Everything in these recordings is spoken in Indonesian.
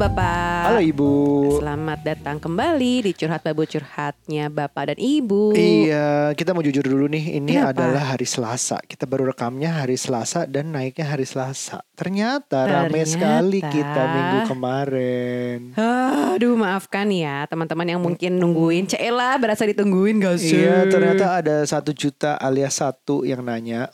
Bapak. Halo Ibu. Selamat datang kembali di Curhat Babu Curhatnya Bapak dan Ibu. Iya, kita mau jujur dulu nih. Ini Kenapa? adalah hari Selasa. Kita baru rekamnya hari Selasa dan naiknya hari Selasa. Ternyata, rame Ternyata. sekali kita minggu kemarin. Aduh maafkan ya teman-teman yang mungkin nungguin Cela berasa ditungguin gak sih? Iya, ternyata ada satu juta alias satu yang nanya.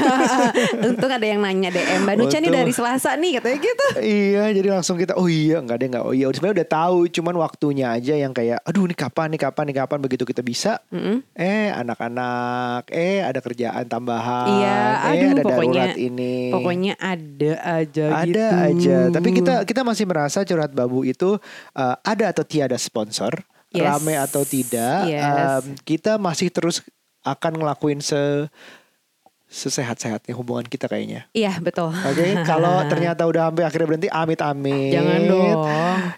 Untung ada yang nanya DM Mbak Nucha nih dari Selasa nih katanya gitu Iya, jadi langsung kita, oh iya, nggak ada nggak, oh iya. Sebenarnya udah tahu, cuman waktunya aja yang kayak, aduh ini kapan nih, kapan nih, kapan begitu kita bisa. Mm-mm. Eh, anak-anak, eh ada kerjaan tambahan, Iya, eh aduh, ada pokoknya- darurat ini. Pokoknya ada aja ada gitu aja tapi kita kita masih merasa curhat babu itu uh, ada atau tiada sponsor Yes. rame atau tidak Yes. um, kita masih terus akan ngelakuin se sesehat-sehatnya hubungan kita kayaknya Iya betul Oke, kalau ternyata udah sampai akhirnya berhenti, amit-amit. Jangan dong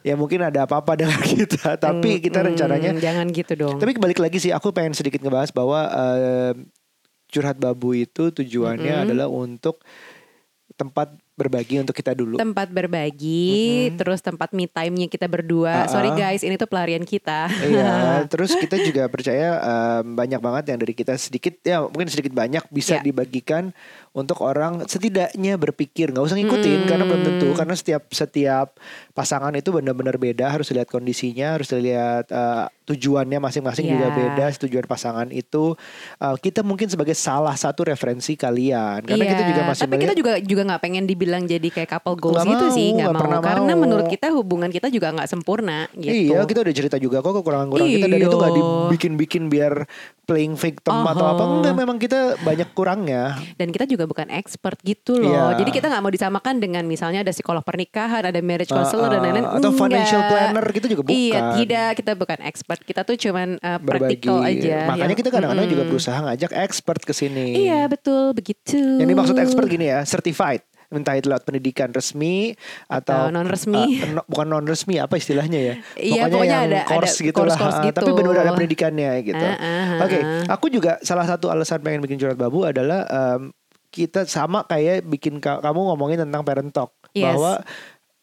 Ya mungkin ada apa-apa dengan kita, tapi kita Mm, rencananya. Jangan gitu dong Tapi balik lagi sih, aku pengen sedikit ngebahas bahwa eh, curhat babu itu tujuannya Mm-mm. adalah untuk tempat berbagi untuk kita dulu. tempat berbagi, terus tempat me time-nya kita berdua. Ah, Sorry guys, ini tuh pelarian kita. Iya, terus kita juga percaya em, banyak banget yang dari kita sedikit ya mungkin sedikit banyak bisa Ya. dibagikan untuk orang setidaknya berpikir nggak usah ngikutin Mm-mm. karena belum tentu karena setiap setiap pasangan itu benar-benar beda harus lihat kondisinya harus lihat eh, tujuannya masing-masing Ya. juga beda tujuan pasangan itu eh, kita mungkin sebagai salah satu referensi kalian karena Iya, kita juga masih tapi kita juga juga nggak pengen dibilang jadi kayak couple goals Nggak gitu sih, mau, nggak nggak mau. pernah Karena mau. menurut kita hubungan kita juga nggak sempurna gitu. Iya, kita udah cerita juga kok kekurangan-kekurangan kita dan itu nggak Iya. dibikin-bikin biar playing victim atau apa. Enggak, memang kita banyak kurangnya. Dan kita juga bukan expert gitu loh. Iya. Jadi kita nggak mau disamakan dengan misalnya ada psikolog pernikahan, ada marriage counselor dan Uh, uh, lain-lain. Atau Enggak. financial planner kita juga bukan. Iya, tidak. Kita bukan expert. Kita tuh cuman uh, practical aja. Makanya Yang- kita kadang-kadang juga Mm-mm. berusaha ngajak expert ke sini. Iya, betul. Begitu. Yang dimaksud expert gini ya, certified. Entah itu lewat pendidikan resmi atau, Atau non-resmi. uh, no- bukan non resmi apa istilahnya ya? Iya, pokoknya yang ada- ada course gitu lah. course-course uh, gitu. Tapi benar ada pendidikannya gitu. Ah, ah, Oke, ah. aku juga salah satu alasan pengen bikin curhat babu adalah em, kita sama kayak bikin ka- kamu ngomongin tentang parent talk Yes. bahwa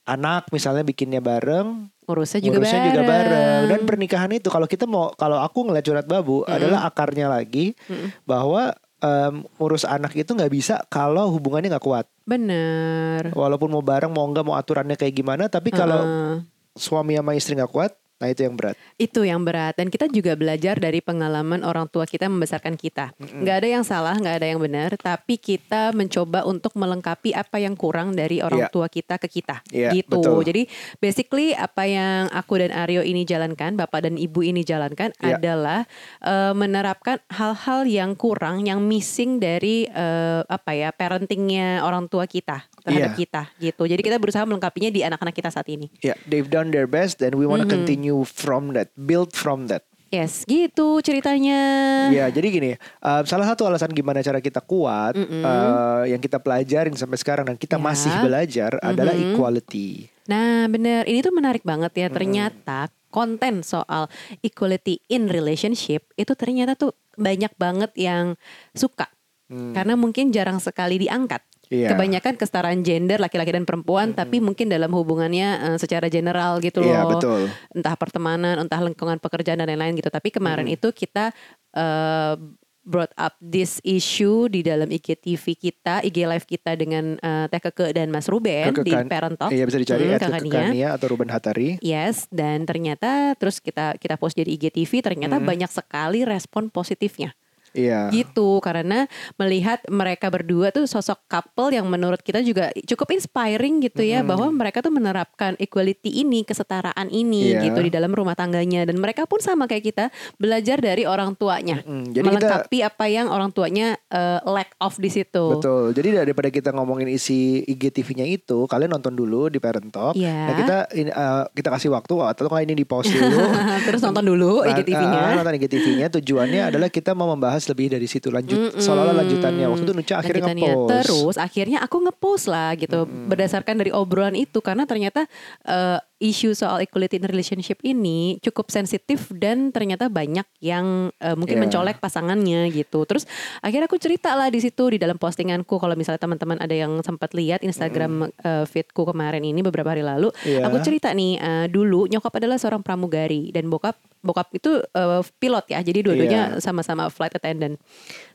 anak misalnya bikinnya bareng, Ngurusnya juga ngurusnya bareng. juga bareng dan pernikahan itu kalau kita mau kalau aku ngeliat curhat babu Mm-mm. adalah akarnya lagi Mm-mm. bahwa em, urus anak itu nggak bisa kalau hubungannya nggak kuat Bener. walaupun mau bareng mau nggak mau aturannya kayak gimana tapi kalau Heeh. suami sama istri nggak kuat nah itu yang berat Itu yang berat dan kita juga belajar dari pengalaman orang tua kita membesarkan kita. Nggak ada yang salah, nggak ada yang benar, tapi kita mencoba untuk melengkapi apa yang kurang dari orang Iya. tua kita ke kita. Iya, gitu. betul. Jadi basically apa yang aku dan Aryo ini jalankan, Bapak dan Ibu ini jalankan Iya. adalah eh, menerapkan hal-hal yang kurang, yang missing dari eh, apa ya parentingnya orang tua kita terhadap Iya. kita gitu. Jadi kita berusaha melengkapinya di anak-anak kita saat ini. ya they've done their best and we wanna Mhm. continue from that build from that Yes, gitu ceritanya. Ya, jadi gini, uh, salah satu alasan gimana cara kita kuat, Mm-mm. uh, yang kita pelajarin sampai sekarang dan kita Ya. masih belajar adalah Mhm. equality. Nah, bener. Ini tuh menarik banget ya. Ternyata konten soal equality in relationship itu ternyata tuh banyak banget yang suka. Hmm. Karena mungkin jarang sekali diangkat. Iya. Kebanyakan kesetaraan gender laki-laki dan perempuan, tapi mungkin dalam hubungannya eh, secara general gitu loh. Iya, betul. Entah pertemanan, entah lingkungan pekerjaan dan lain-lain gitu. Tapi kemarin itu kita eh, brought up this issue di dalam IGTV kita, IG live kita dengan eh, Teh Keke dan Mas Ruben di Kekekan- Parent Talk. Iya bisa dicari Hmm, at. Kekania atau Ruben Hatari. Yes, dan ternyata terus kita kita post jadi IGTV, ternyata Mhm. banyak sekali respon positifnya. Iya. Gitu, karena melihat mereka berdua tuh sosok couple yang menurut kita juga cukup inspiring gitu ya, Mhm. bahwa mereka tuh menerapkan equality ini, kesetaraan ini Iya. gitu di dalam rumah tangganya dan mereka pun sama kayak kita belajar dari orang tuanya. Mm, jadi kita melengkapi apa yang orang tuanya eh, lack of di situ. betul. Jadi daripada kita ngomongin isi IGTV-nya itu, kalian nonton dulu di Parent Talk. Iya. Nah, kita uh, kita kasih waktu atau nggak ini di pause dulu. Terus nonton dulu Nah, IGTV-nya. uh, nonton IGTV-nya tujuannya adalah kita mau membahas lebih dari situ lanjut Mm-mm. seolah-olah lanjutannya. Waktu itu Nucha akhirnya ngepost. Terus akhirnya aku ngepost lah gitu berdasarkan dari obrolan itu karena ternyata eh, isu soal equality in relationship ini cukup sensitif dan ternyata banyak yang uh, mungkin Yeah. mencolek pasangannya gitu. Terus akhirnya aku cerita lah di situ di dalam postinganku kalau misalnya teman-teman ada yang sempat lihat Instagram uh, feedku kemarin ini beberapa hari lalu, Iya. aku cerita nih uh, dulu nyokap adalah seorang pramugari dan bokap bokap itu uh, pilot ya. Jadi dua-duanya Iya. sama-sama flight attendant.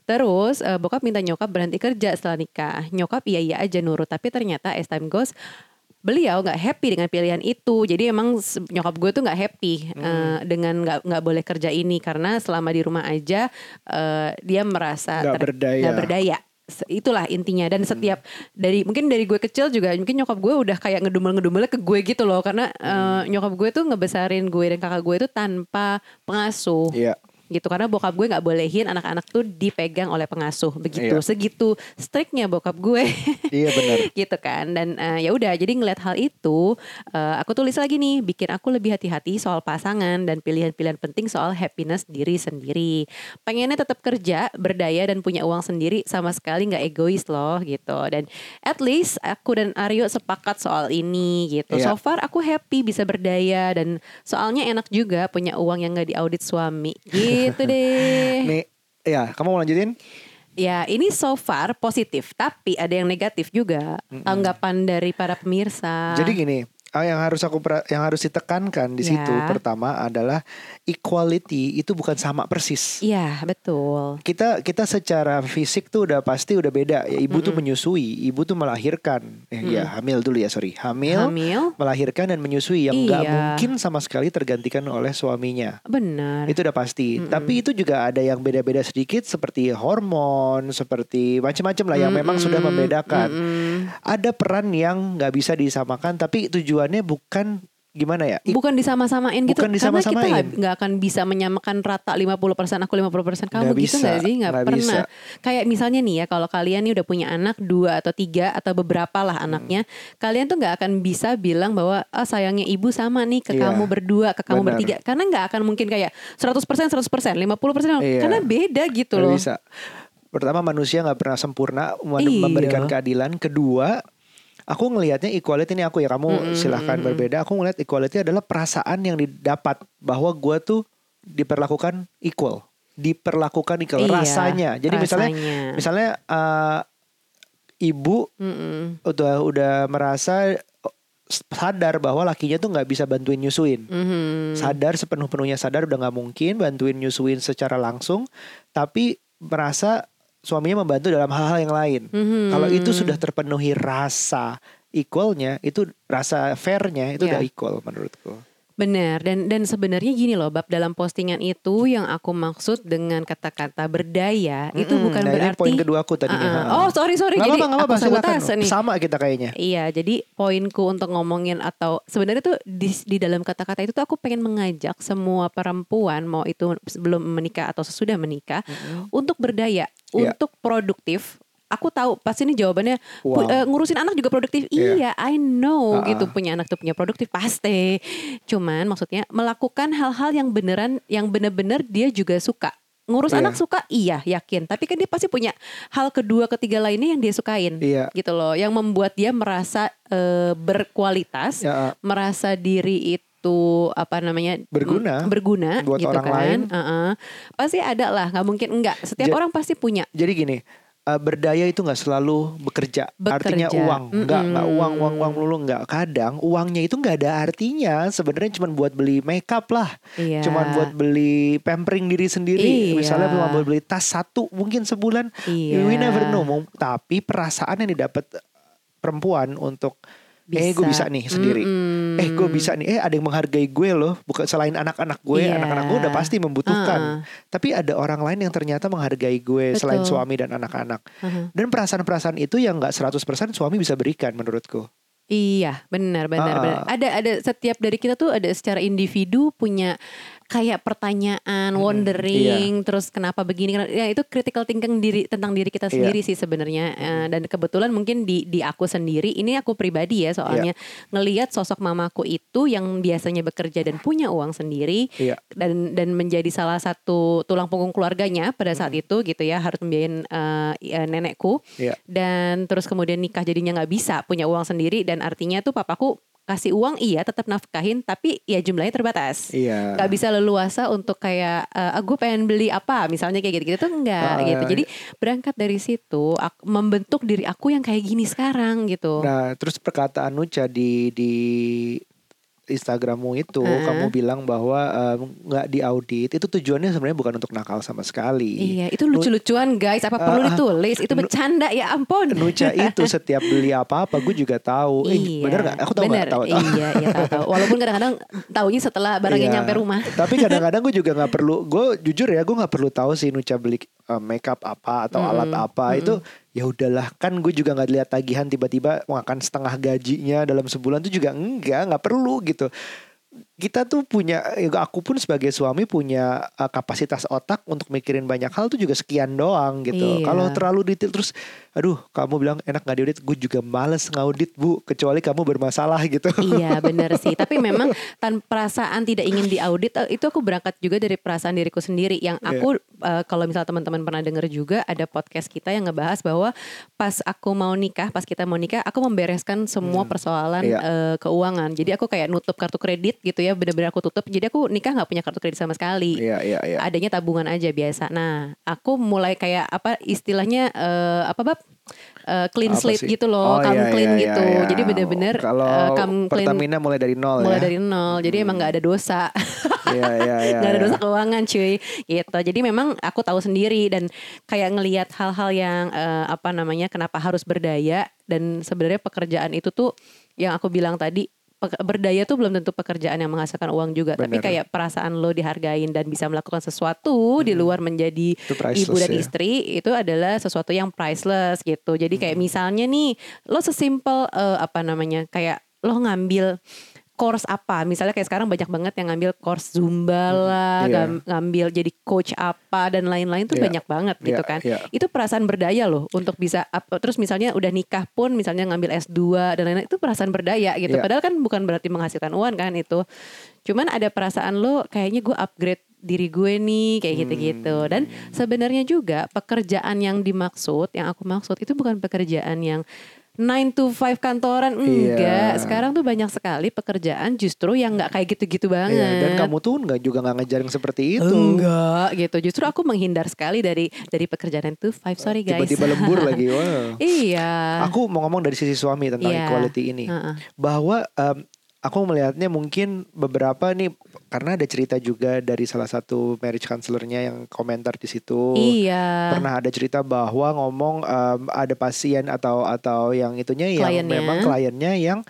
Terus uh, bokap minta nyokap berhenti kerja setelah nikah. Nyokap iya iya aja nurut, tapi ternyata as time goes beliau nggak happy dengan pilihan itu. Jadi emang nyokap gue tuh nggak happy Hmm. uh, dengan nggak nggak boleh kerja ini karena selama di rumah aja uh, dia merasa Nggak berdaya. nggak berdaya. Itulah intinya dan setiap dari mungkin dari gue kecil juga mungkin nyokap gue udah kayak ngedumel-ngedumel ke gue gitu loh karena uh, nyokap gue tuh ngebesarin gue dan kakak gue itu tanpa pengasuh Iya. Gitu. Karena bokap gue nggak bolehin anak-anak tuh dipegang oleh pengasuh. Begitu Iya. segitu striknya bokap gue. Iya benar. gitu kan. Dan eh, ya udah jadi ngeliat hal itu eh, aku tulis lagi nih bikin aku lebih hati-hati soal pasangan dan pilihan-pilihan penting soal happiness diri sendiri. Pengennya tetap kerja berdaya dan punya uang sendiri sama sekali nggak egois loh gitu. Dan at least aku dan Aryo sepakat soal ini gitu. Iya. so far aku happy bisa berdaya dan soalnya enak juga punya uang yang nggak diaudit suami gitu deh Nih, ya kamu mau lanjutin? Ya ini so far positif, tapi ada yang negatif juga. Tanggapan dari para pemirsa. Jadi gini, yang harus aku yang harus ditekankan di Ya. situ pertama adalah equality itu bukan sama persis. Iya betul. Kita kita secara fisik tuh udah pasti udah beda. Ya, ibu tuh menyusui, ibu tuh melahirkan. Eh, Ya hamil dulu ya sorry, hamil, Hamil, melahirkan dan menyusui yang nggak Iya. mungkin sama sekali tergantikan oleh suaminya. benar. Itu udah pasti. Tapi itu juga ada yang beda-beda sedikit seperti hormon, seperti macam-macam lah yang memang sudah membedakan. Mm-mm. Ada peran yang nggak bisa disamakan, tapi tujuannya bukan gimana ya? Bukan disama-samain gitu. Bukan Karena kita nggak- akan bisa menyamakan rata 50% aku 50% kamu Nggak gitu bisa, nggak sih? Nggak pernah. bisa. Kayak misalnya nih ya kalau kalian nih udah punya anak dua atau tiga atau beberapa lah Hmm. anaknya, kalian tuh nggak akan bisa bilang bahwa ah sayangnya ibu sama nih ke Iya, kamu berdua, ke kamu benar. bertiga. Karena nggak akan mungkin kayak 100% 100%, 50% Iya. karena beda gitu nggak loh. bisa. Pertama manusia nggak pernah sempurna mem- Iya. memberikan keadilan. Kedua, aku ngelihatnya equality ini aku ya kamu silahkan berbeda. Aku ngelihat equality adalah perasaan yang didapat bahwa gua tuh diperlakukan equal, diperlakukan equal Iya, rasanya. Jadi misalnya rasanya. misalnya eh, ibu Mm-mm. udah udah merasa sadar bahwa lakinya tuh nggak bisa bantuin nyusuin. Mhm. Sadar sepenuh-penuhnya sadar udah nggak mungkin bantuin nyusuin secara langsung, tapi merasa suaminya membantu dalam hal-hal yang lain. Mhm. Kalau itu sudah terpenuhi rasa equalnya, itu rasa fairnya itu Iya. udah equal menurutku. Benar dan dan sebenarnya gini loh bab dalam postingan itu yang aku maksud dengan kata-kata berdaya itu Mm-mm. bukan Nah, berarti poin kedua aku tadi nih, Ah, ha. oh sorry sorry Nggak jadi apa-apa, nggak aku sabotase nih Sama kita kayaknya. Iya, jadi poinku untuk ngomongin atau sebenarnya tuh di, di dalam kata-kata itu tuh aku pengen mengajak semua perempuan mau itu sebelum menikah atau sesudah menikah untuk berdaya, Iya. untuk produktif. Aku tahu pasti ini jawabannya Wow. eh, ngurusin anak juga produktif. Iya. Iya, I know Ah, gitu punya anak tuh punya produktif pasti. Cuman maksudnya melakukan hal-hal yang beneran yang bener-bener dia juga suka. Ngurus Iya. anak suka iya yakin, tapi kan dia pasti punya hal kedua ketiga lainnya yang dia sukain Iya. gitu loh yang membuat dia merasa eh, berkualitas Ya, merasa diri itu apa namanya Berguna. mm, berguna Buat gitu orang kan lain. Heeh. pasti ada lah nggak mungkin enggak setiap Ja- orang pasti punya Jadi gini, eh, berdaya itu nggak selalu bekerja. Artinya Bekerja. uang, nggak nggak Mm-mm. uang uang uang melulu nggak. Kadang uangnya itu nggak ada artinya. Sebenarnya cuma buat beli makeup lah, iya cuma buat beli pampering diri sendiri. Iya. Misalnya cuma buat beli tas satu mungkin sebulan. iya We never know. Tapi perasaan yang didapat eh, perempuan untuk eh gue bisa nih sendiri. Mm-mm. Eh gue bisa nih. Eh ada yang menghargai gue loh. Bukan selain anak-anak gue, Iya. anak-anak gue udah pasti membutuhkan. Heeh. Tapi ada orang lain yang ternyata menghargai gue selain Betul. suami dan anak-anak. Heeh. Dan perasaan-perasaan itu yang nggak 100% suami bisa berikan menurutku. Iya, benar, benar, Ah, benar. Ada, ada setiap dari kita tuh ada secara individu punya kayak pertanyaan, iya. wondering, terus kenapa begini? Ya itu critical thinking diri tentang diri kita Iya. sendiri sih sebenarnya. Eh, dan kebetulan mungkin di di aku sendiri, ini aku pribadi ya soalnya ngelihat sosok mamaku itu yang biasanya bekerja dan punya uang sendiri Iya. dan dan menjadi salah satu tulang punggung keluarganya pada saat itu gitu ya harus membiayain ya, nenekku Iya. dan terus kemudian nikah jadinya nggak bisa punya uang sendiri dan artinya tuh papaku kasih uang iya tetap nafkahin tapi ya jumlahnya terbatas Iya. Gak bisa leluasa untuk kayak eh aku pengen beli apa misalnya kayak gitu-gitu tuh enggak Ah, gitu. Jadi berangkat dari situ aku, membentuk diri aku yang kayak gini sekarang gitu. Nah, terus perkataan Nucha di di Instagrammu itu Heeh. kamu bilang bahwa nggak diaudit itu tujuannya sebenarnya bukan untuk nakal sama sekali. Iya, itu lucu-lucuan guys. Apa perlu Ah, ah. ditulis? Itu bercanda ya ampun. Nucha itu setiap beli apa-apa gue juga tahu. Eh, Iya, bener nggak? Aku tahu nggak? Tahu. tahu. Iya, iya tahu tahu. Walaupun kadang-kadang taunya setelah barangnya Iya. nyampe rumah. Tapi kadang-kadang gue juga nggak perlu. Gue jujur ya, gue nggak perlu tahu sih Nucha beli uh, makeup apa atau Mm-mm, alat apa itu. Ya udahlah, kan gue juga nggak lihat tagihan tiba-tiba makan setengah gajinya dalam sebulan tuh juga enggak, nggak perlu gitu. Kita tuh punya, ya aku pun sebagai suami punya uh, kapasitas otak untuk mikirin banyak hal tuh juga sekian doang gitu. Iya. Kalau terlalu detail terus, aduh kamu bilang enak nggak diaudit, gue juga males ngaudit bu, kecuali kamu bermasalah gitu. iya benar sih tapi memang tanpa perasaan tidak ingin diaudit eh, itu aku berangkat juga dari perasaan diriku sendiri yang Iya. aku eh, kalau misal teman-teman pernah dengar juga ada podcast kita yang ngebahas bahwa pas aku mau nikah pas kita mau nikah aku membereskan semua persoalan Iya. eh, keuangan jadi aku kayak nutup kartu kredit gitu ya benar-benar aku tutup jadi aku nikah nggak punya kartu kredit sama sekali Iya iya iya. adanya tabungan aja biasa. Nah, aku mulai kayak apa istilahnya eh, apa bab Eh, clean Apa slate sih? gitu loh, Oh, come iya, clean iya, gitu. iya, iya. Jadi bener-bener kalau eh, come clean Pertamina mulai dari nol mulai ya. dari nol. Jadi emang nggak ada dosa. Iya iya iya. nggak ada iya. dosa keuangan cuy gitu jadi memang aku tahu sendiri dan kayak ngelihat hal-hal yang eh, apa namanya kenapa harus berdaya dan sebenarnya pekerjaan itu tuh yang aku bilang tadi berdaya tuh belum tentu pekerjaan yang menghasilkan uang juga tapi Bener. kayak perasaan lo dihargain dan bisa melakukan sesuatu di luar menjadi ibu dan ya. istri itu adalah sesuatu yang priceless gitu jadi kayak misalnya nih lo sesimpel eh, apa namanya kayak lo ngambil course apa misalnya kayak sekarang banyak banget yang ngambil course zumba lah ngam- ngambil jadi coach apa dan lain-lain tuh Iya. banyak banget gitu Iya, kan iya. itu perasaan berdaya loh untuk bisa terus misalnya udah nikah pun misalnya ngambil S2 dan lain-lain itu perasaan berdaya gitu Iya. padahal kan bukan berarti menghasilkan uang kan itu cuman ada perasaan lo kayaknya gue upgrade diri gue nih kayak gitu-gitu Hmm. dan sebenarnya juga pekerjaan yang dimaksud yang aku maksud itu bukan pekerjaan yang 9 to 5 kantoran enggak Iya. sekarang tuh banyak sekali pekerjaan justru yang nggak kayak gitu-gitu banget Iya, dan kamu tuh nggak juga nggak ngejar yang seperti itu. enggak gitu justru aku menghindar sekali dari dari pekerjaan 9 to 5 sorry guys Tiba-tiba lembur lagi. Wah. iya Aku mau ngomong dari sisi suami tentang Iya. equality ini. Heeh. Bahwa em, aku melihatnya mungkin beberapa nih karena ada cerita juga dari salah satu marriage counselornya yang komentar di situ. iya Pernah ada cerita bahwa ngomong em, ada pasien atau atau yang itunya yang Kliennya. memang kliennya yang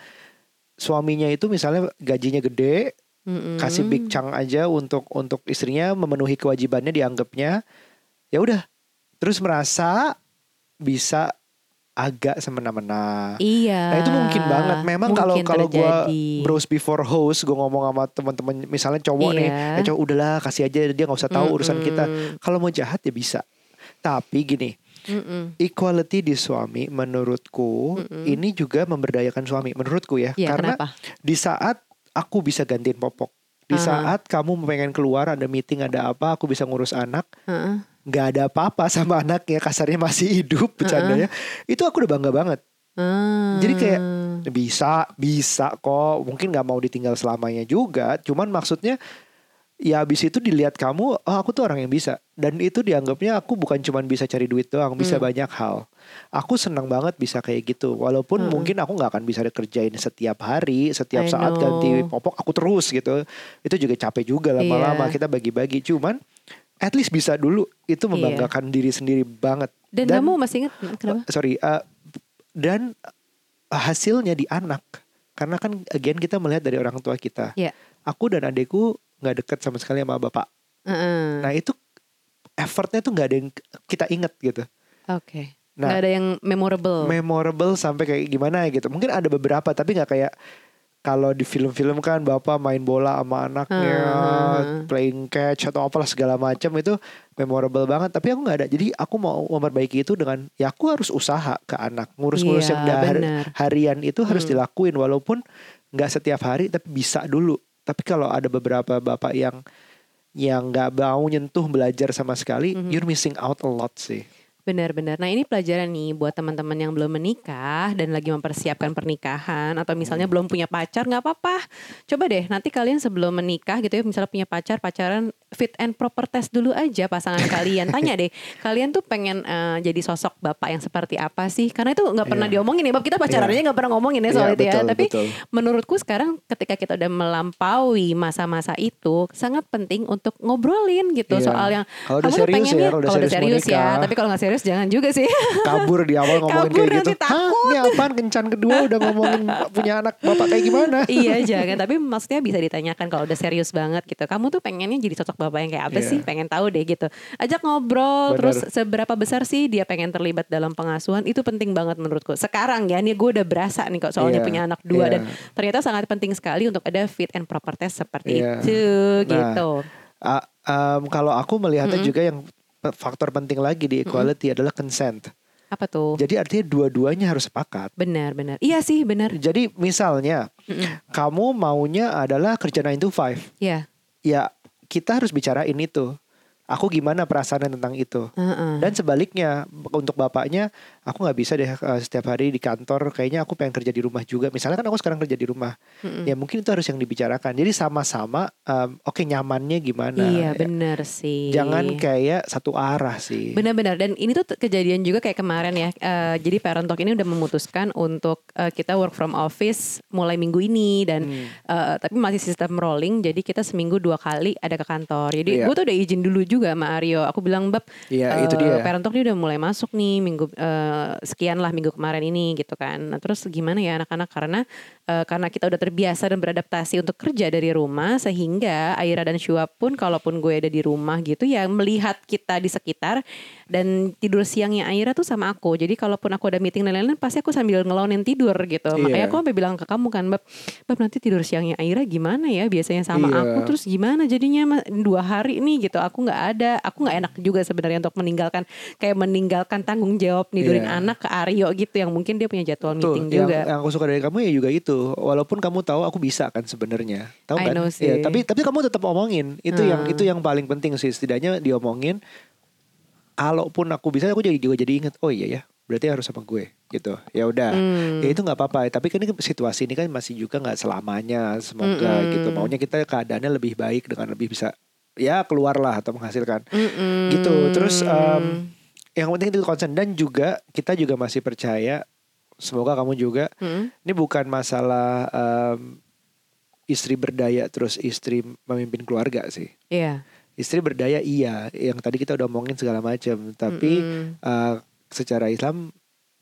suaminya itu misalnya gajinya gede, Mm-mm. kasih big chunk aja untuk untuk istrinya memenuhi kewajibannya dianggapnya ya udah terus merasa bisa agak semena-mena. iya Nah itu mungkin banget. Memang kalau kalau gue bros before host, gue ngomong sama teman-teman, misalnya cowok nih, Iya. eh cowok udahlah kasih aja dia nggak usah tahu urusan kita. Kalau mau jahat ya bisa. Tapi gini, Mm-mm. equality di suami menurutku Mm-mm. ini juga memberdayakan suami menurutku ya. Iya, Karena kenapa? di saat aku bisa gantiin popok, di Aha. saat kamu pengen keluar ada meeting ada apa, aku bisa ngurus anak, Heeh. nggak ada apa-apa sama anaknya, kasarnya masih hidup, bercandanya, itu aku udah bangga banget. Ah. Jadi kayak bisa, bisa kok. Mungkin nggak mau ditinggal selamanya juga. Cuman maksudnya ya habis itu dilihat kamu, oh aku tuh orang yang bisa. Dan itu dianggapnya aku bukan cuman bisa cari duit doang, bisa Hmm. banyak hal. Aku senang banget bisa kayak gitu. Walaupun Hmm. mungkin aku nggak akan bisa kerjain setiap hari, setiap I saat know. ganti popok aku terus gitu. Itu juga capek juga lama-lama Iya. kita bagi-bagi. Cuman at least bisa dulu. Itu Iya. membanggakan diri sendiri banget. dan, kamu masih ingat kenapa sorry uh, dan hasilnya di anak karena kan again kita melihat dari orang tua kita Iya. aku dan adekku nggak deket sama sekali sama bapak Heeh. nah itu effortnya tuh nggak ada yang kita inget gitu Oke. Nah, Nggak ada yang memorable. memorable sampai kayak gimana gitu mungkin ada beberapa tapi nggak kayak kalau di film-film kan bapak main bola sama anaknya Hmm. playing catch atau apalah segala macam itu memorable banget tapi aku nggak ada jadi aku mau memperbaiki itu dengan ya aku harus usaha ke anak ngurus-ngurus Iya, yang benar. harian itu harus Hmm. dilakuin walaupun nggak setiap hari tapi bisa dulu tapi kalau ada beberapa bapak yang yang nggak mau nyentuh belajar sama sekali Mhm. you're missing out a lot sih Benar-benar. Nah ini pelajaran nih buat teman-teman yang belum menikah dan lagi mempersiapkan pernikahan atau misalnya belum punya pacar nggak apa-apa. Coba deh nanti kalian sebelum menikah gitu ya misalnya punya pacar pacaran fit and proper test dulu aja pasangan kalian. Tanya deh kalian tuh pengen eh, jadi sosok bapak yang seperti apa sih? Karena itu nggak pernah Iya. diomongin ya. Bab kita pacaran aja nggak pernah ngomongin ya soal Iya, itu ya. betul, Tapi betul. menurutku sekarang ketika kita udah melampaui masa-masa itu sangat penting untuk ngobrolin gitu Iya. soal yang Kalau udah serius ya, pengennya- kalau udah serius serius ya. Tapi kalau nggak serius jangan juga sih. kabur di awal ngomongin Kabur kayak nanti gitu. Hah, ini apaan kencan kedua udah ngomongin punya anak bapak kayak gimana? iya jangan tapi maksudnya bisa ditanyakan kalau udah serius banget gitu kamu tuh pengennya jadi sosok bapak yang kayak apa Iya. sih pengen tahu deh gitu ajak ngobrol Benar. terus seberapa besar sih dia pengen terlibat dalam pengasuhan itu penting banget menurutku sekarang ya nih gue udah berasa nih kok soalnya Iya, punya anak dua iya. dan ternyata sangat penting sekali untuk ada fit and proper test seperti Iya. itu Nah, gitu Ah, em, kalau aku melihatnya juga yang faktor penting lagi di equality adalah consent. apa tuh Jadi artinya dua-duanya harus sepakat. benar benar iya sih benar Jadi misalnya kamu maunya adalah kerja 9 to 5. ya Ya kita harus bicarain itu. Aku gimana perasaan tentang itu. Heeh. Dan sebaliknya untuk bapaknya, aku nggak bisa deh uh, setiap hari di kantor. Kayaknya aku pengen kerja di rumah juga. Misalnya kan aku sekarang kerja di rumah, ya mungkin itu harus yang dibicarakan. Jadi sama-sama, um, oke nyamannya gimana? iya benar sih Jangan kayak satu arah sih. Benar-benar dan ini tuh kejadian juga kayak kemarin ya. Eh, jadi Parent Talk ini udah memutuskan untuk eh, kita work from office mulai minggu ini dan Hmm. eh, tapi masih sistem rolling. Jadi kita seminggu dua kali ada ke kantor. Jadi Iya. gue tuh udah izin dulu juga sama Aryo. Aku bilang bab Iya, eh, itu dia. Parent Talk ini udah mulai masuk nih minggu eh, sekian lah minggu kemarin ini gitu kan. Nah, terus gimana ya anak-anak karena eh, karena kita udah terbiasa dan beradaptasi untuk kerja dari rumah sehingga Aira dan Shua pun kalaupun gue ada di rumah gitu ya melihat kita di sekitar dan tidur siangnya Aira tuh sama aku. Jadi kalaupun aku ada meeting dan lain-lain pasti aku sambil ngelonin tidur gitu. Iya. Makanya aku sampai bilang ke kamu kan, Bab, Bab nanti tidur siangnya Aira gimana ya biasanya sama Iya. aku terus gimana jadinya dua hari nih gitu. Aku nggak ada, aku nggak enak juga sebenarnya untuk meninggalkan kayak meninggalkan tanggung jawab Iya. Anak ke Aryo gitu yang mungkin dia punya jadwal Tuh, meeting yang, juga. yang aku suka dari kamu ya juga itu. Walaupun kamu tahu aku bisa kan sebenarnya, tahu kan? know sih. Ya, tapi tapi kamu tetap omongin. Itu yang Hmm. itu yang paling penting sih. Setidaknya diomongin. Kalaupun aku bisa, aku jadi juga jadi inget. Oh iya ya, berarti harus sama gue gitu. Ya udah, Hmm. ya itu nggak apa-apa. Tapi kan ini situasi ini kan masih juga nggak selamanya. Semoga Mm-mm. gitu. Maunya kita keadaannya lebih baik dengan lebih bisa ya keluar lah atau menghasilkan Mm-mm. gitu. Terus em, yang penting itu concern dan juga kita juga masih percaya. Semoga kamu juga Mm-mm. ini bukan masalah em, istri berdaya terus istri memimpin keluarga sih. Iya. Istri berdaya iya, yang tadi kita udah omongin segala macam, tapi Mm-mm. eh, secara Islam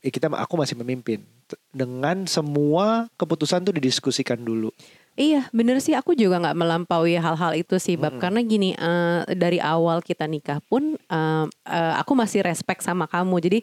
ya kita aku masih memimpin dengan semua keputusan tuh didiskusikan dulu. Iya bener sih. Aku juga nggak melampaui hal-hal itu sih bab. Karena gini eh, dari awal kita nikah pun eh, eh, aku masih respect sama kamu. Jadi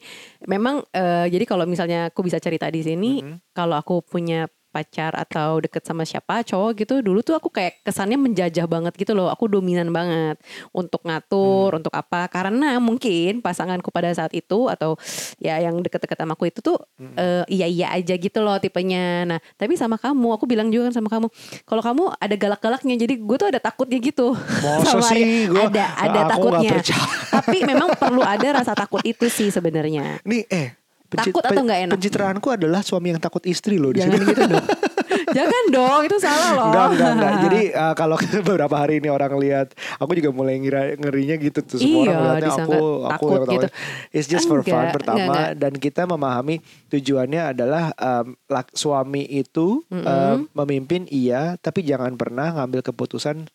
memang eh, jadi kalau misalnya aku bisa cerita di sini kalau aku punya pacar atau deket sama siapa cowok gitu dulu tuh aku kayak kesannya menjajah banget gitu loh. Aku dominan banget untuk ngatur untuk apa. Karena mungkin pasanganku pada saat itu atau ya yang deket-deket sama aku itu tuh eh, iya iya aja gitu loh tipenya. Nah tapi sama kamu aku bilang juga kan sama kamu kalau kamu ada galak-galaknya jadi gue tuh ada takutnya gitu. Sama sih? Gua- ada ada takutnya. tapi memang perlu ada rasa takut itu sih sebenarnya. Nih eh Takut atau nggak enak? Pencitraanku adalah suami yang takut istri loh di jangan sini. gitu dong jangan dong itu salah loh Enggak, enggak, enggak. Jadi uh, kalau beberapa hari ini orang lihat, aku juga mulai ngira, ngerinya gitu tuh semua Iya, orang lihatnya aku, aku takut yang tahu. gitu. It's just for fun Enggak, pertama enggak, enggak. dan kita memahami tujuannya adalah um, lak- suami itu um, memimpin iya, tapi jangan pernah ngambil keputusan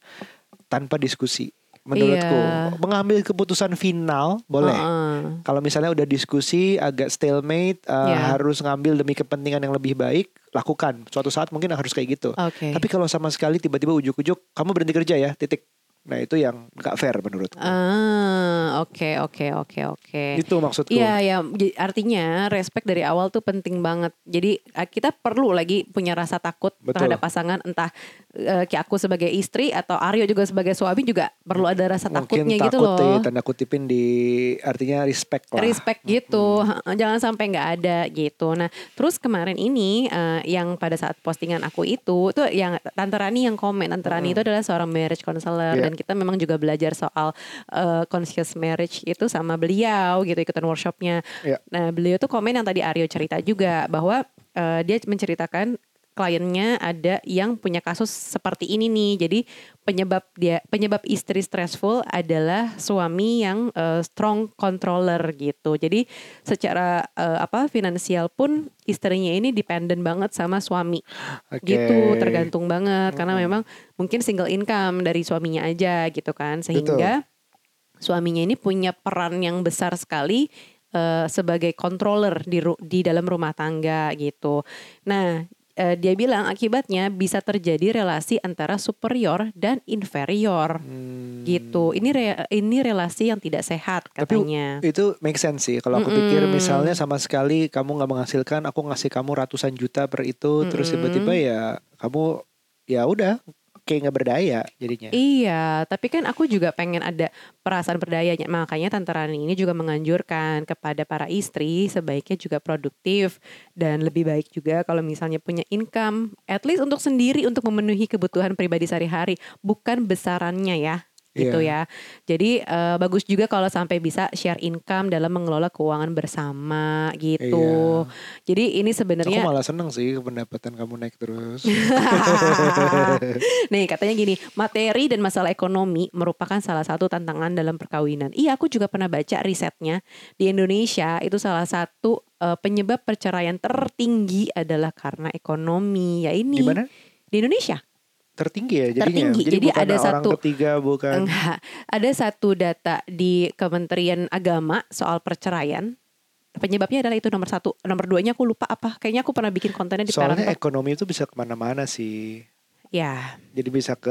tanpa diskusi. Menurutku, Iya. mengambil keputusan final boleh. Heeh. Kalau misalnya udah diskusi agak stalemate, uh, Iya. harus ngambil demi kepentingan yang lebih baik, lakukan. Suatu saat mungkin harus kayak gitu. Oke. Tapi kalau sama sekali tiba-tiba ujuk-ujuk, kamu berhenti kerja ya, titik. Nah itu yang gak fair menurutku. Ah, oke oke oke oke. Itu maksudku. Iya ya, artinya respect dari awal tuh penting banget. Jadi kita perlu lagi punya rasa takut Betul. terhadap pasangan, entah eh, kayak aku sebagai istri atau Aryo juga sebagai suami juga perlu ada rasa Mungkin takutnya gitu takut loh. deh, tanda kutipin di artinya respect lah. respect gitu Ha, jangan sampai nggak ada gitu nah terus kemarin ini eh, yang pada saat postingan aku itu itu yang tante Rani yang komen tante Rani itu adalah seorang marriage counselor Iya. dan dan kita memang juga belajar soal uh, conscious marriage itu sama beliau gitu ikutan workshopnya. Iya. Nah beliau tuh komen yang tadi Aryo cerita juga bahwa uh, dia menceritakan kliennya ada yang punya kasus seperti ini nih. Jadi penyebab dia penyebab istri stressful adalah suami yang uh, strong controller gitu. Jadi secara uh, apa finansial pun istrinya ini dependent banget sama suami. Oke. Gitu, tergantung banget karena memang mungkin single income dari suaminya aja gitu kan. Sehingga suaminya ini punya peran yang besar sekali uh, sebagai controller di ru- di dalam rumah tangga gitu. Nah, uh, dia bilang akibatnya bisa terjadi relasi antara superior dan inferior Hmm. gitu. Ini re- ini relasi yang tidak sehat Tapi katanya. itu make sense sih. Kalau aku pikir misalnya sama sekali kamu nggak menghasilkan, aku ngasih kamu ratusan juta per itu, terus tiba-tiba ya kamu ya udah kayak nggak berdaya jadinya. Iya, tapi kan aku juga pengen ada perasaan berdayanya. Makanya Tante Rani ini juga menganjurkan kepada para istri sebaiknya juga produktif dan lebih baik juga kalau misalnya punya income at least untuk sendiri untuk memenuhi kebutuhan pribadi sehari-hari, bukan besarannya ya. Gitu ya. Jadi eh, bagus juga kalau sampai bisa share income dalam mengelola keuangan bersama gitu. Jadi ini Aku sebenarnya malah seneng sih pendapatan kamu naik terus. Nih katanya gini, materi dan masalah ekonomi merupakan salah satu tantangan dalam perkawinan. Iya, aku juga pernah baca risetnya di Indonesia itu salah satu eh, penyebab perceraian tertinggi adalah karena ekonomi. Ya ini Di mana? di Indonesia. Tertinggi ya jadinya. Tertinggi. Jadi, Jadi bukan ada orang satu- ketiga bukan. Enggak, ada satu data di Kementerian Agama soal perceraian. Penyebabnya adalah itu nomor satu, nomor duanya aku lupa apa. Kayaknya aku pernah bikin kontennya di Soalnya Parent Talk. ekonomi itu bisa ke mana-mana sih. Ya, Jadi bisa ke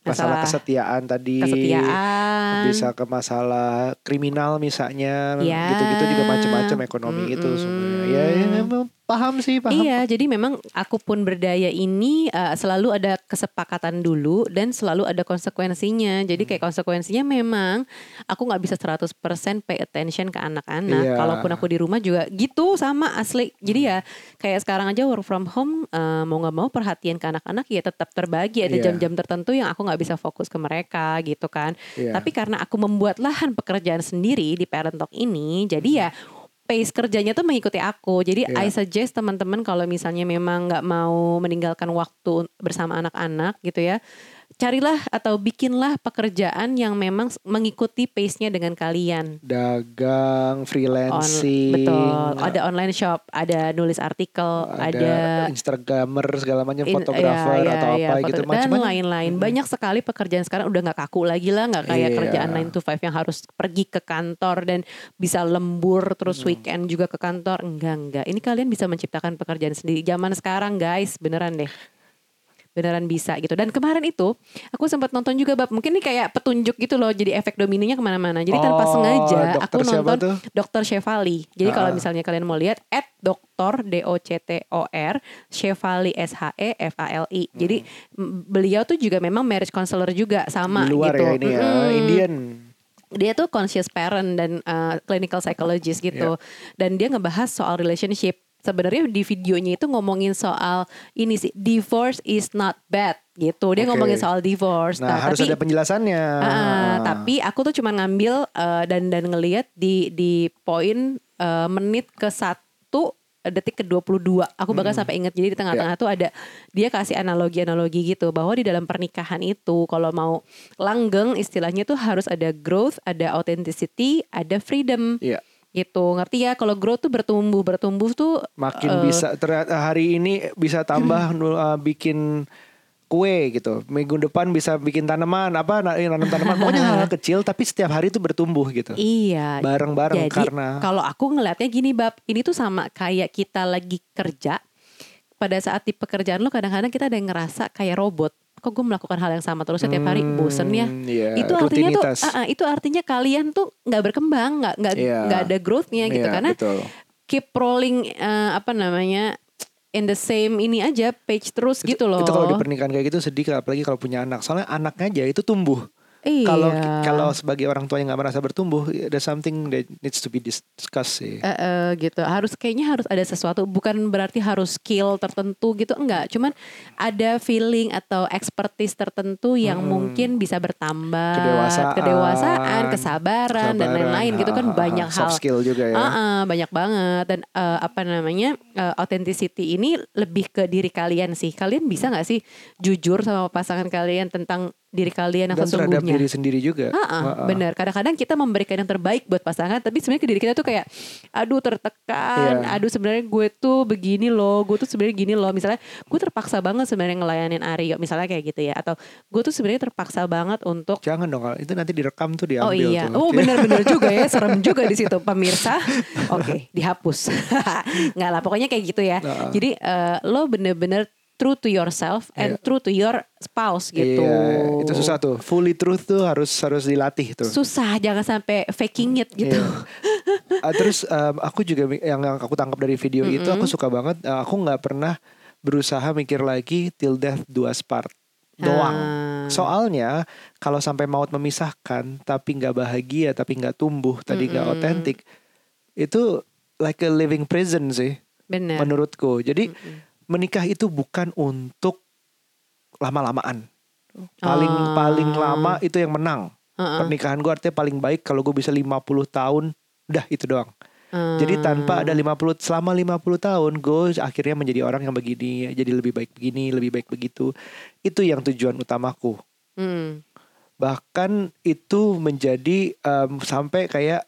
masalah, Masalah kesetiaan tadi. kesetiaan. Bisa ke masalah kriminal misalnya. Ya. Gitu-gitu juga macam-macam ekonomi itu Mm-mm. sebenarnya. Ya, ya emang paham sih, paham. Iya, jadi memang aku pun berdaya ini uh, selalu ada kesepakatan dulu dan selalu ada konsekuensinya. Jadi Hmm. kayak konsekuensinya memang aku nggak bisa 100% pay attention ke anak-anak. Iya. Kalaupun aku di rumah juga gitu sama asli. Jadi ya kayak sekarang aja work from home uh, mau nggak mau perhatian ke anak-anak ya tetap terbagi. Ada Iya. jam-jam tertentu yang aku nggak bisa fokus ke mereka gitu kan. Iya. Tapi karena aku membuat lahan pekerjaan sendiri di Parent Talk ini, jadi ya pace kerjanya tuh mengikuti aku. Jadi Iya. I suggest teman-teman kalau misalnya memang nggak mau meninggalkan waktu bersama anak-anak gitu ya, carilah atau bikinlah pekerjaan yang memang mengikuti pace-nya dengan kalian. Dagang, On, freelancing. betul. Ada online shop, ada nulis artikel, ada, ada Instagramer segala macam In- fotografer iya, atau iya, apa foto- gitu dan macam-macam. lain-lain banyak sekali pekerjaan sekarang udah nggak kaku lagi lah nggak kayak Iya. kerjaan 9 to 5 yang harus pergi ke kantor dan bisa lembur terus Hmm. weekend juga ke kantor enggak enggak ini kalian bisa menciptakan pekerjaan sendiri zaman sekarang guys beneran deh beneran bisa gitu dan kemarin itu aku sempat nonton juga bab mungkin ini kayak petunjuk gitu loh jadi efek dominonya ke mana-mana jadi tanpa Oh, sengaja aku nonton? Dokter Chevali. Jadi Ah. kalau misalnya kalian mau lihat at dokter D O C T O R Chevali S H E F A L I. Jadi m- beliau tuh juga memang marriage counselor juga sama Di luar gitu. ya ini ya, Mm-mm. Indian. Dia tuh conscious parent dan uh, clinical psychologist gitu. Dan dia ngebahas soal relationship. Sebenarnya di videonya itu ngomongin soal ini sih divorce is not bad gitu. Dia Oke. ngomongin soal divorce. Nah, harus tapi ada penjelasannya. Ah, tapi aku tuh cuma ngambil eh, dan dan ngelihat di di poin eh, menit ke satu detik ke 22 aku bahkan sampai ingat jadi di tengah-tengah tuh ada dia kasih analogi-analogi gitu bahwa di dalam pernikahan itu kalau mau langgeng istilahnya tuh harus ada growth ada authenticity ada freedom Iya. Gitu ngerti ya kalau growth tuh bertumbuh bertumbuh tuh Makin eh, bisa ternyata hari ini bisa tambah nul- uh, bikin kue gitu. Minggu depan bisa bikin tanaman apa na- nanam tanaman. Pokoknya hal kecil tapi setiap hari itu bertumbuh gitu. Iya. Bareng-bareng Jadi karena kalau aku ngelihatnya gini bab, ini tuh sama kayak kita lagi kerja. Pada saat di pekerjaan lo kadang-kadang kita ada yang ngerasa kayak robot. Kok gue melakukan hal yang sama terus setiap hari Hmm, bosen ya. iya, itu artinya tuh, ah, ah, itu artinya kalian tuh nggak berkembang, nggak nggak Iya. nggak ada growthnya gitu Iya, karena betul. keep rolling eh, apa namanya in the same ini aja page terus gitu loh. Itu kalau di pernikahan kayak gitu sedih apalagi kalau punya anak. Soalnya anaknya aja itu tumbuh. Iya. Kalau kalau sebagai orang tua yang nggak merasa bertumbuh, ada something that needs to be discussed sih. Eh, eh, gitu harus kayaknya harus ada sesuatu bukan berarti harus skill tertentu gitu enggak cuman ada feeling atau expertise tertentu yang Hmm. mungkin bisa bertambah Kedewasaan. kedewasaan kesabaran, dan Kesabaran, lain-lain gitu kan banyak hal soft skill juga ya. Ah, ah, banyak banget dan eh, apa namanya eh, authenticity ini lebih ke diri kalian sih kalian bisa nggak sih jujur sama pasangan kalian tentang diri kalian yang Dan terhadap diri sendiri juga. Ah. benar. Kadang-kadang kita memberikan yang terbaik buat pasangan, tapi sebenarnya ke diri kita tuh kayak, aduh tertekan, Iya. aduh sebenarnya gue tuh begini loh, gue tuh sebenarnya gini loh. Misalnya gue terpaksa banget sebenarnya ngelayanin Aryo, misalnya kayak gitu ya. Atau gue tuh sebenarnya terpaksa banget untuk Jangan dong, kalau itu nanti direkam tuh diambil Oh iya, tuh. oh benar-benar juga ya, serem juga di situ pemirsa. Oke, dihapus. Nggak lah, pokoknya kayak gitu ya. Nah. Jadi eh, lo bener-bener true to yourself and Iya. true to your spouse gitu. Iya, itu susah tuh. Fully truth tuh harus harus dilatih tuh. Susah, jangan sampai faking it gitu. Iya. Ah, terus um, aku juga yang aku tangkap dari video itu aku suka banget. uh, aku nggak pernah berusaha mikir lagi till death do us part doang. Ah. Soalnya kalau sampai maut memisahkan tapi nggak bahagia tapi nggak tumbuh tadi nggak Mm-mm. otentik itu like a living prison sih Bener. menurutku. Jadi menikah itu bukan untuk lama-lamaan. Paling Oh. paling lama itu yang menang. Heeh. Pernikahan gue artinya paling baik kalau gue bisa 50 tahun, udah itu doang. Hmm. Jadi tanpa ada 50 selama 50 tahun gue akhirnya menjadi orang yang begini, jadi lebih baik begini, lebih baik begitu. Itu yang tujuan utamaku. Hmm. Bahkan itu menjadi em, sampai kayak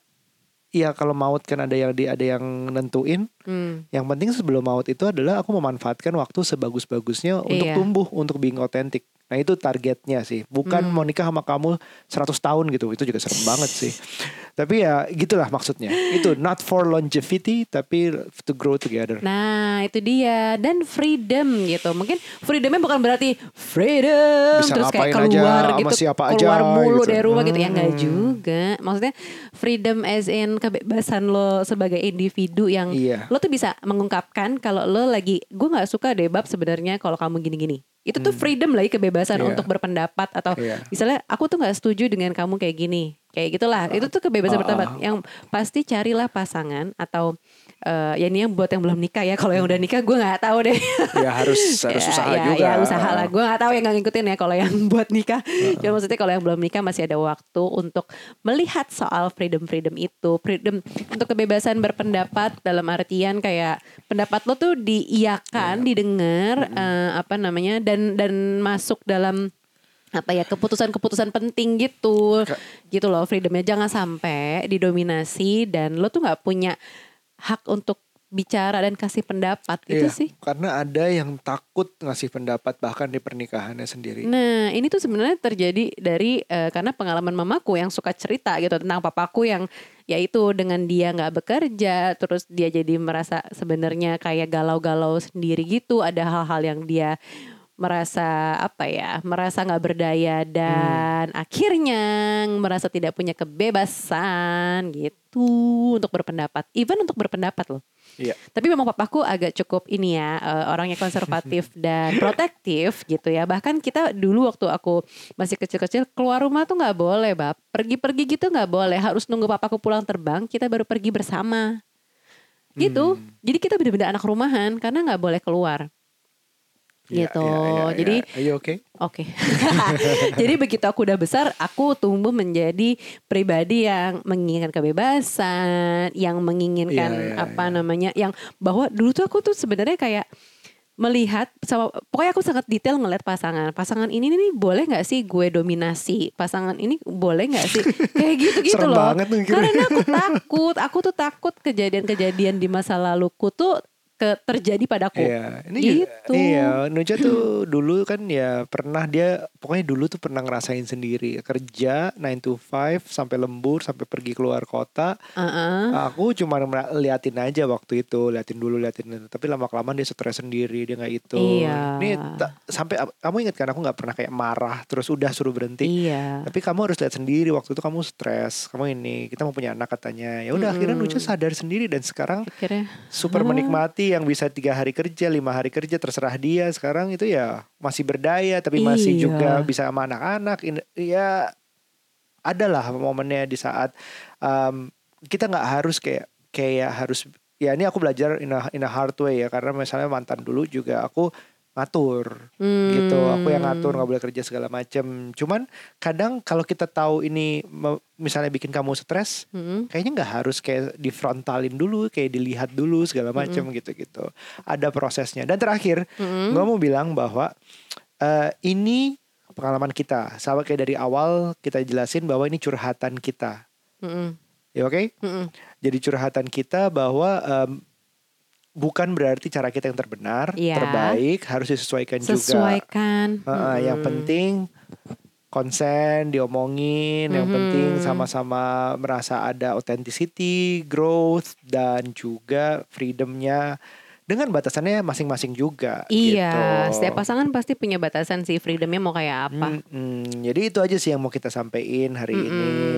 ya kalau maut kan ada yang di ada yang nentuin. Hmm. Yang penting sebelum maut itu adalah aku memanfaatkan waktu sebagus-bagusnya untuk Iya. tumbuh, untuk being authentic. Nah itu targetnya sih. Bukan Hmm. mau nikah sama kamu 100 tahun gitu. Itu juga serem banget sih. Tapi ya gitulah maksudnya. Itu not for longevity tapi to grow together. Nah itu dia dan freedom gitu mungkin freedomnya bukan berarti freedom Bisa terus kayak aja, keluar sama gitu siapa aja, keluar mulu gitu. dari rumah gitu ya enggak Hmm. juga maksudnya freedom as in kebebasan lo sebagai individu yang Iya. lo tuh bisa mengungkapkan kalau lo lagi gue nggak suka deh bab sebenarnya kalau kamu gini-gini itu tuh freedom lagi kebebasan Iya. untuk berpendapat atau Iya. misalnya aku tuh nggak setuju dengan kamu kayak gini kayak gitulah itu tuh kebebasan berpendapat ah. yang pasti carilah pasangan atau eh, ya ini yang buat yang belum nikah ya. Kalau yang udah nikah gue nggak tahu deh. Ya harus harus ya, usaha ya, juga. ya usaha lah. Gue nggak tahu yang nggak ngikutin ya kalau yang buat nikah. Cuma maksudnya kalau yang belum nikah masih ada waktu untuk melihat soal freedom freedom itu. Freedom untuk kebebasan berpendapat dalam artian kayak pendapat lo tuh diiakan didengar eh, apa namanya dan dan masuk dalam apa ya keputusan-keputusan penting gitu. Ka- gitu loh freedomnya. Jangan sampai didominasi dan lo tuh nggak punya hak untuk bicara dan kasih pendapat itu Iya, sih Karena ada yang takut ngasih pendapat bahkan di pernikahannya sendiri. Nah, ini tuh sebenarnya terjadi dari eh, karena pengalaman mamaku yang suka cerita gitu tentang papaku yang yaitu dengan dia nggak bekerja, terus dia jadi merasa sebenarnya kayak galau-galau sendiri gitu, ada hal-hal yang dia merasa apa ya, merasa nggak berdaya dan akhirnya merasa tidak punya kebebasan gitu untuk berpendapat, even untuk berpendapat loh. Iya. Tapi memang papaku agak cukup ini ya eh, orangnya konservatif dan protektif gitu ya. Bahkan kita dulu waktu aku masih kecil-kecil keluar rumah tuh nggak boleh, bab. Pergi-pergi gitu nggak boleh. Harus nunggu papaku pulang terbang. Kita baru pergi bersama. Gitu. Hmm. Jadi kita benar-benar anak rumahan karena nggak boleh keluar. Iya, Gitu. iya, iya. Jadi okay? Oke. Jadi begitu aku udah besar, aku tumbuh menjadi pribadi yang menginginkan kebebasan, yang menginginkan Iya, iya, apa iya. namanya, yang bahwa dulu tuh aku tuh sebenarnya kayak melihat sama pokoknya aku sangat detail ngeliat pasangan pasangan ini nih boleh nggak sih gue dominasi pasangan ini boleh nggak sih kayak gitu gitu Serem loh banget karena aku takut aku tuh takut kejadian-kejadian di masa laluku tuh ke terjadi padaku Iya, ini Gitu. iya, Nuja tuh dulu kan ya pernah dia pokoknya dulu tuh pernah ngerasain sendiri kerja 9 to 5 sampai lembur sampai pergi keluar kota. Heeh. Aku cuma liatin aja waktu itu, liatin dulu, liatin. Tapi lama kelamaan dia stres sendiri, dia nggak itu. Iya. Ini ta- sampai kamu ingat kan aku nggak pernah kayak marah terus udah suruh berhenti. iya Tapi kamu harus lihat sendiri waktu itu kamu stres, kamu ini kita mau punya anak katanya. Ya udah akhirnya Nuja sadar sendiri dan sekarang akhirnya super menikmati yang bisa tiga hari kerja lima hari kerja terserah dia. Sekarang itu ya masih berdaya tapi masih Iya. juga bisa sama anak-anak. Ya adalah momennya di saat um, kita nggak harus kayak kayak harus ya ini aku belajar in a, in a hard way ya. Karena misalnya mantan dulu juga aku ngatur Hmm. gitu aku yang ngatur nggak boleh kerja segala macem cuman kadang kalau kita tahu ini misalnya bikin kamu stres Mm-mm. kayaknya nggak harus kayak difrontalin dulu kayak dilihat dulu segala macem gitu gitu ada prosesnya dan terakhir Mm-mm. gue mau bilang bahwa eh, ini pengalaman kita sama kayak dari awal kita jelasin bahwa ini curhatan kita Mm-mm. ya oke Mm-mm. jadi curhatan kita bahwa em, bukan berarti cara kita yang terbenar Iya. terbaik harus disesuaikan juga Sesuaikan. Heeh, yang penting konsen diomongin yang Mhm. penting sama-sama merasa ada authenticity growth dan juga freedomnya dengan batasannya masing-masing juga Iya, gitu. setiap pasangan pasti punya batasan sih freedomnya mau kayak apa. Mm-mm. jadi itu aja sih yang mau kita sampaikan hari ini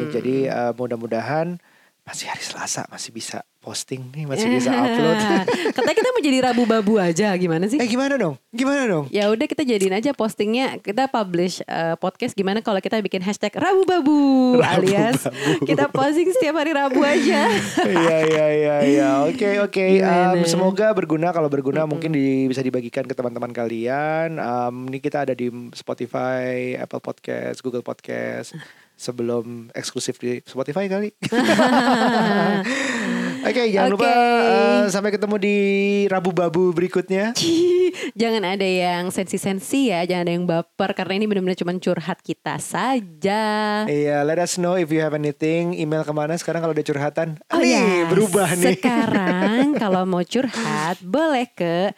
Mm-mm. jadi eh, mudah-mudahan masih hari Selasa masih bisa posting nih masih bisa upload Katanya kita mau jadi rabu babu aja, gimana sih? eh gimana dong gimana dong Ya udah kita jadiin aja postingnya kita publish eh, podcast gimana kalau kita bikin hashtag Rabu Babu Rabu alias Babu. kita posting setiap hari Rabu aja. Iya iya iya iya. Oke oke. Um, semoga berguna. Kalau berguna mungkin di- bisa dibagikan ke teman-teman kalian. Um, ini kita ada di Spotify, Apple Podcast, Google Podcast. Sebelum eksklusif di Spotify kali. Oke jangan lupa Oke. uh, sampai ketemu di Rabu Babu berikutnya. jangan ada yang sensi-sensi ya, jangan ada yang baper karena ini benar-benar cuma curhat kita saja. Iya, let us know if you have anything. Email ke mana sekarang kalau udah curhatan? Oh nih ya, berubah nih. Sekarang kalau mau curhat boleh ke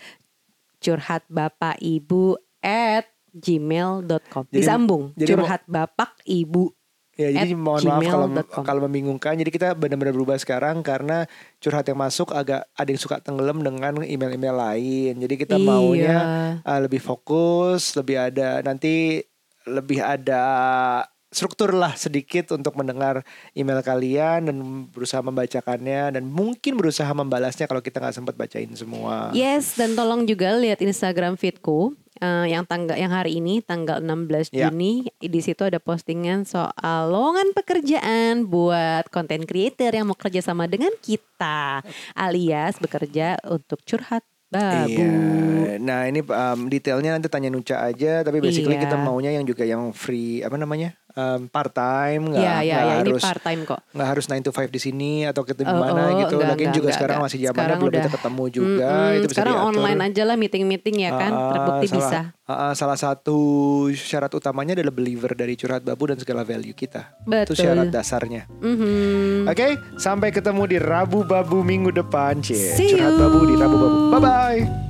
curhat bapak ibu at gmail.com Disambung jadi curhat bapak ibu Ya jadi at mohon maaf kalau kalau membingungkan. Jadi kita benar-benar berubah sekarang karena curhat yang masuk agak ada yang suka tenggelam dengan email-email lain. Jadi kita Iya. maunya uh, lebih fokus, lebih ada nanti lebih ada struktur lah sedikit untuk mendengar email kalian dan berusaha membacakannya dan mungkin berusaha membalasnya kalau kita nggak sempat bacain semua. Yes, dan tolong juga lihat Instagram feedku eh, yang tanggal yang hari ini tanggal 16 Ya. Juni di situ ada postingan soal lowongan pekerjaan buat content creator yang mau kerja sama dengan kita alias bekerja untuk curhat babu. Iya. Nah ini um, detailnya nanti tanya Nuca aja. Tapi basically Iya. kita maunya yang juga yang free apa namanya um, part time nggak nggak ya, ini harus part time kok. nggak harus 9 to 5 di sini atau di Oh, mana oh, gitu. enggak, Lagian enggak, juga enggak, sekarang enggak. masih zamannya belum bisa udah- ketemu juga. Mm-mm, itu bisa sekarang diatur. online aja lah meeting-meeting ya kan, Ah, terbukti salah, bisa. ah, salah satu syarat utamanya adalah believer dari curhat babu dan segala value kita. Itu Betul. syarat dasarnya. Mhm. Oke, sampai ketemu di Rabu Babu minggu depan. Cie. Curhat babu di Rabu Babu. Bye bye.